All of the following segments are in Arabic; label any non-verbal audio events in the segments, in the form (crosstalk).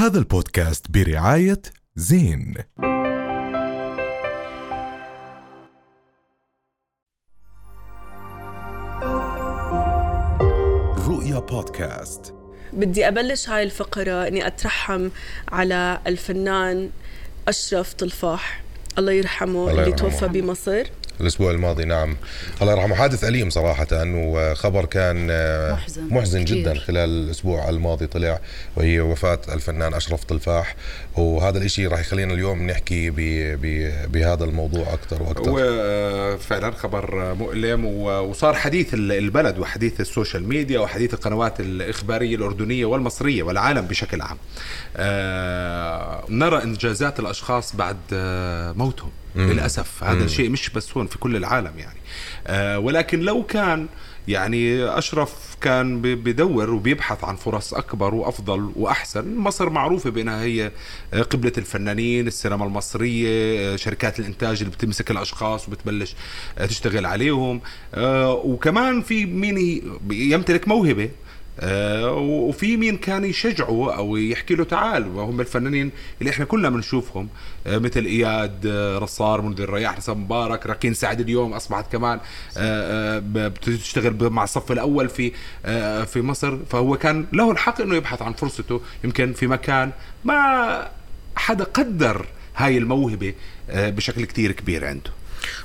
هذا البودكاست برعاية زين. رؤيا بودكاست. بدي أبلش هاي الفقرة إني أترحم على الفنان أشرف طلفاح. الله يرحمه الله اللي يرحمه. توفى بمصر الأسبوع الماضي نعم. الله يرحمه. حادث أليم صراحة وخبر كان آه، محزن محزن كتير. جدا خلال الأسبوع الماضي طلع وهي وفاة الفنان أشرف طلفاح. وهذا الإشي راح يخلينا اليوم نحكي ب ب بهذا الموضوع أكثر وأكثر. وفعلا خبر مؤلم وصار حديث ال- البلد وحديث ال social media وحديث القنوات الإخبارية الأردنية والمصرية والعالم بشكل عام. آه، نرى إنجازات الأشخاص بعد موتهم للأسف. هذا الشيء مش بس هون في كل العالم يعني. آه، ولكن لو كان يعني أشرف كان بدور وبيبحث عن فرص أكبر وأفضل وأحسن مصر معروفة بأنها هي آه، قبلة الفنانين السينما المصرية آه، شركات الإنتاج اللي بتمسك الأشخاص وبتبلش آه، تشتغل عليهم. آه، وكمان في مين يمتلك موهبة آه، وفي مين كان يشجعه أو يحكي له تعال وهم الفنانين اللي إحنا كلنا بنشوفهم آه، مثل إياد آه، رصار منذر الرياح حسن مبارك راكين سعد اليوم أصبحت كمان آه، آه، بتشتغل مع الصف الأول في آه، في مصر. فهو كان له الحق إنه يبحث عن فرصته يمكن في مكان ما حدا قدر هاي الموهبة آه، بشكل كتير كبير عنده.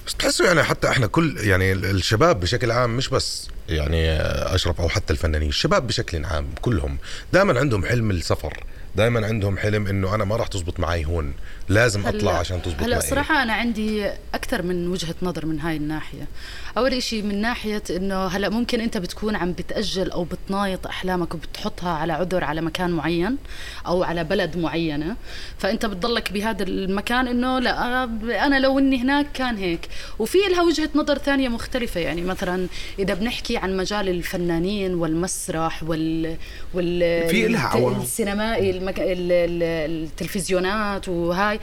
بس تحسوا يعني حتى إحنا كل يعني الشباب بشكل عام مش بس يعني أشرف أو حتى الفنانين الشباب بشكل عام كلهم دائما عندهم حلم السفر. دائما عندهم حلم إنه أنا ما راح تزبط معي هون. لازم أطلع هلا- عشان تزبط هلا معي. صراحة أنا عندي أكثر من وجهة نظر من هاي الناحية. أول إشي من ناحية إنه هلا ممكن أنت بتكون عم بتأجل أو بتنايط أحلامك وبتحطها على عذر على مكان معين أو على بلد معينة فأنت بتضلك بهذا المكان إنه لا أنا لو إني هناك كان هيك. وفي لها وجهة نظر ثانية مختلفة يعني مثلا إذا بنحكي عن مجال الفنانين والمسرح وال وال في عوامل. السينمائي المك... ال... ال... التلفزيونات وهاي.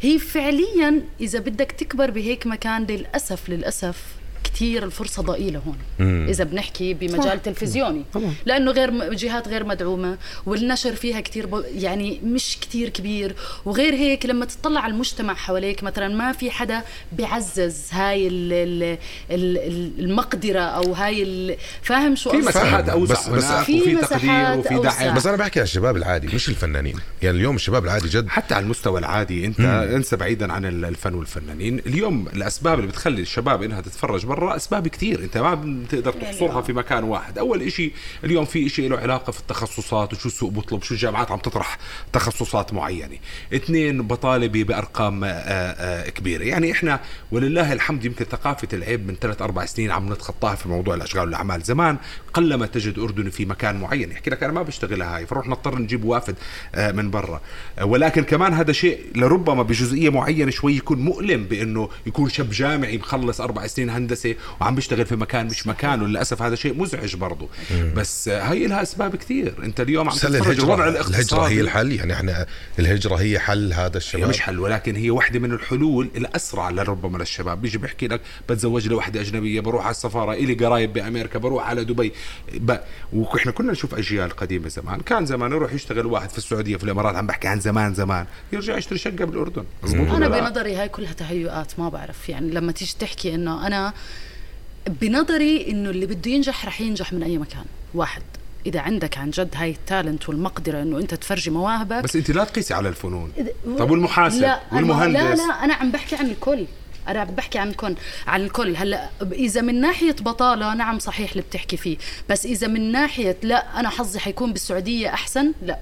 هي فعليا إذا بدك تكبر بهيك مكان للأسف للأسف كثير الفرصة ضئيلة هون. مم. إذا بنحكي بمجال تلفزيوني. طبعاً. لأنه غير جهات غير مدعومة والنشر فيها كثير ب... يعني مش كثير كبير. وغير هيك لما تطلع على المجتمع حواليك مثلا ما في حدا بيعزز هاي ال... ال... ال... ال- المقدرة أو هاي ال... فاهم شو في؟ مساحات أوسع. بس- بس- وفي تقدير وفي. دعم. بس أنا بحكي عن الشباب العادي مش الفنانين. يعني اليوم الشباب العادي جد حتى على المستوى العادي أنت انسى بعيدا عن ال- الفن والفنانين. اليوم الأسباب اللي بتخلي الشباب إنها تتفرج برا أسباب كثير. أنت ما بتقدر تحصرها في مكان واحد. أول إشي اليوم في إشي له علاقة في التخصصات وشو السوق بيطلب شو الجامعات عم تطرح تخصصات معينة. اثنين بطالبه بأرقام آه، آه، كبيرة. يعني إحنا ولله الحمد يمكن ثقافة العيب من ثلاث أربع سنين عم نتخطاها في موضوع الأشغال والأعمال زمان. قلما تجد أردني في مكان معين. يحكي لك أنا ما بشتغلها هاي فروح نضطر نجيب وافد آه، من برا. ولكن كمان هذا شيء لربما بجزئية معينة شوي يكون مؤلم بأنه يكون شاب جامعي مخلص أربع سنين هندسة وعم بيشتغل في مكان مش مكانه للأسف هذا شيء مزعج برضه بس هي لها أسباب كثير. أنت اليوم عم تتفرج الوضع الاقتصادي هي الحل؟ يعني إحنا الهجرة هي حل هذا هي الشباب؟ مش حل ولكن هي واحدة من الحلول الأسرع لربما للشباب. بيجي بيحكي لك بتزوج لوحدة أجنبية بروح على السفارة إلي قرايب بأمريكا بروح على دبي. ب... وإحنا كنا نشوف أجيال قديمة زمان. كان زمان يروح يشتغل واحد في السعودية في الإمارات عم بحكي عن زمان زمان. يرجع يشتري شقة بالأردن. مزبوط أنا؟ بنظري هاي كلها تهيؤات ما بعرف. يعني لما تيجي تحكي إنه أنا بنظري إنه اللي بده ينجح رح ينجح من أي مكان. واحد. إذا عندك عن جد هاي التالنت والمقدرة إنه أنت تفرجي مواهبك. بس أنت لا تقيسي على الفنون. طب والمحاسب لا أنا- والمهندس؟ لا لا أنا عم بحكي عن الكل. أنا عم بحكي عن الكل عن الكل. هلأ إذا من ناحية بطالة نعم صحيح اللي بتحكي فيه. بس إذا من ناحية لا أنا حظي حيكون بالسعودية أحسن لا.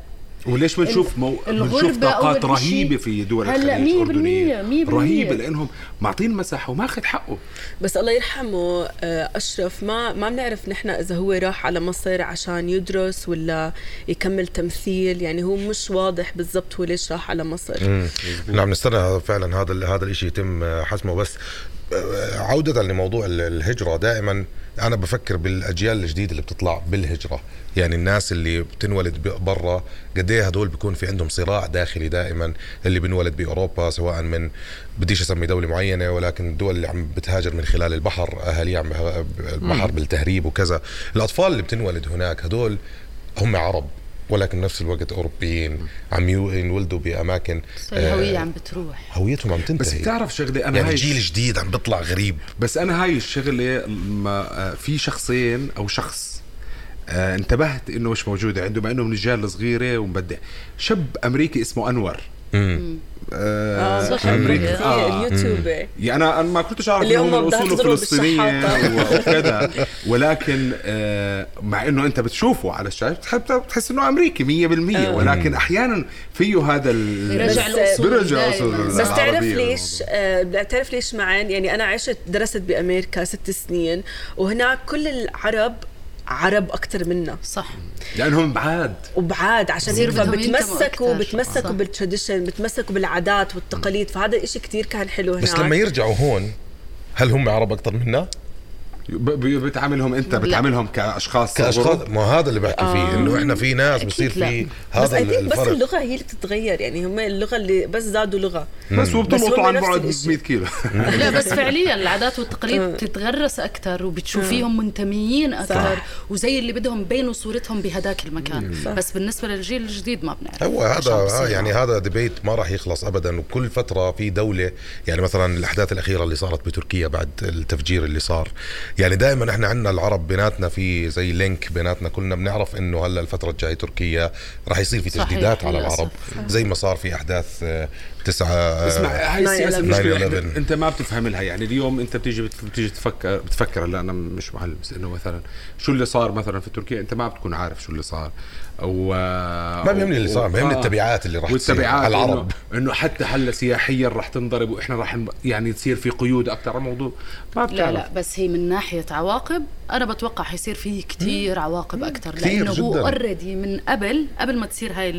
وليش بنشوف مو... بنشوف الغربة طاقات. رهيبة في دول هلأ الخليج بالمية. رهيبة لأنهم معطين مساحة وماخذ حقه بس الله يرحمه آه، أشرف ما ما بنعرف نحن إذا هو راح على مصر عشان يدرس ولا يكمل تمثيل يعني هو مش واضح بالضبط هو ليش راح على مصر نعم نستنى فعلا هذا هذا الشيء يتم حسمه بس عودة لموضوع ال- الهجرة دائما أنا بفكر بالأجيال الجديدة اللي بتطلع بالهجرة. يعني الناس اللي بتنولد برا قد إيه هدول بيكون في عندهم صراع داخلي دائما اللي بنولد بأوروبا سواء من بديش أسمي دولة معينة ولكن الدول اللي عم بتهاجر من خلال البحر أهالي عم البحر بالتهريب وكذا. الأطفال اللي بتنولد هناك هدول هم عرب. ولكن نفس الوقت أوروبيين عم ينولدوا بأماكن الهوية آه، عم بتروح. هويتهم عم تنتهي. بس بتعرف شغلة أنا يعني هاي جيل جديد عم بيطلع غريب. بس أنا هاي الشغلة ما آه، في شخصين أو شخص آه انتبهت إنه مش موجود عنده مع إنه من الرجال الصغيرة ومبدع. شاب أمريكي اسمه أنور. مم. آه صح أمريكي. آه. آه. اليوتيوبر. يعني أنا أنا ما كنتش أعرف اللي انه هو هم من اصوله بيحضروا فلسطينيه بالشحاطة. و- وكذا. ولكن آه مع إنه أنت بتشوفه على الشاشة بتحس إنه أمريكي 100% آه. ولكن أحيانا فيه هذا بيرجع الأصول. بيرجع بس تعرف ليش آه بتعرف ليش معان يعني أنا عشت درست بأمريكا ست سنين وهناك كل العرب عرب أكثر منا. صح. لأنهم بعاد. وبعاد عشان هيك فبتمسكوا. بتمسكوا. بالتراديشن بتمسكوا بالعادات والتقاليد. فهذا الاشي كتير كان حلو هناك. بس لما يرجعوا هون هل هم عرب أكثر منا؟ ب- ب- بتعاملهم انت لا. بتعاملهم كأشخاص كأشخاص؟ ما هذا اللي بحكي فيه إنه إحنا في ناس بصير. في بس هذا بس الفرق. اللغة هي اللي بتتغير يعني هم اللغة اللي بس زادوا لغة. بس بس وبتلقطوا عن بعد الإشي. 100 كيلو. (laughs) لا بس فعليا العادات والتقاليد بتتغرس أكثر وبتشوفيهم منتميين أكثر وزي اللي بدهم يبينوا صورتهم بهداك المكان. صح. بس بالنسبة للجيل الجديد ما بنعرف. هو هذا آه يعني هذا debate ما راح يخلص ابدا. وكل فترة في دولة يعني مثلا الأحداث الأخيرة اللي صارت بتركيا بعد التفجير اللي صار يعني دائما إحنا عندنا العرب بيناتنا في زي link بيناتنا كلنا بنعرف إنه هلأ الفترة الجاية تركيا راح يصير في تجديدات على للأسف. العرب زي ما صار في أحداث آه، تسعة آه، اسمع هاي السياسة 9/11. المشكلة 9/11. إحنا- أنت ما بتفهم لها يعني اليوم أنت بتيجي بت- بتيجي تفكر بتفكر لا أنا مش معلم بس إنه مثلا شو اللي صار مثلا في تركيا أنت ما بتكون عارف شو اللي صار أو ما بيهمني اللي صار بيهمني التبعات اللي راح تصير على العرب إنه, حتى هلأ سياحيا راح تنضرب وإحنا راح يعني تصير في قيود أكثر على الموضوع ما بتعرف لا لا بس هي من ناحية عواقب أنا بتوقع حيصير في كتير عواقب أكثر لأنه هو. اوريدي من قبل قبل ما تصير هاي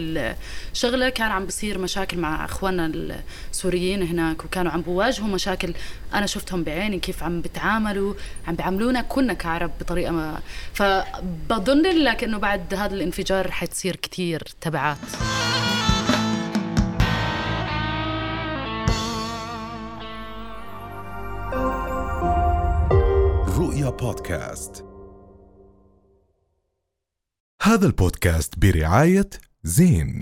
الشغله كان عم بصير مشاكل مع أخواننا السوريين هناك وكانوا عم بواجهوا مشاكل أنا شفتهم بعيني كيف عم بتعاملوا عم بيعاملونا كنا كعرب بطريقة ما. فبظن لك إنه بعد هذا الانفجار حتصير كتير تبعات. رؤيا بودكاست. هذا البودكاست برعاية زين.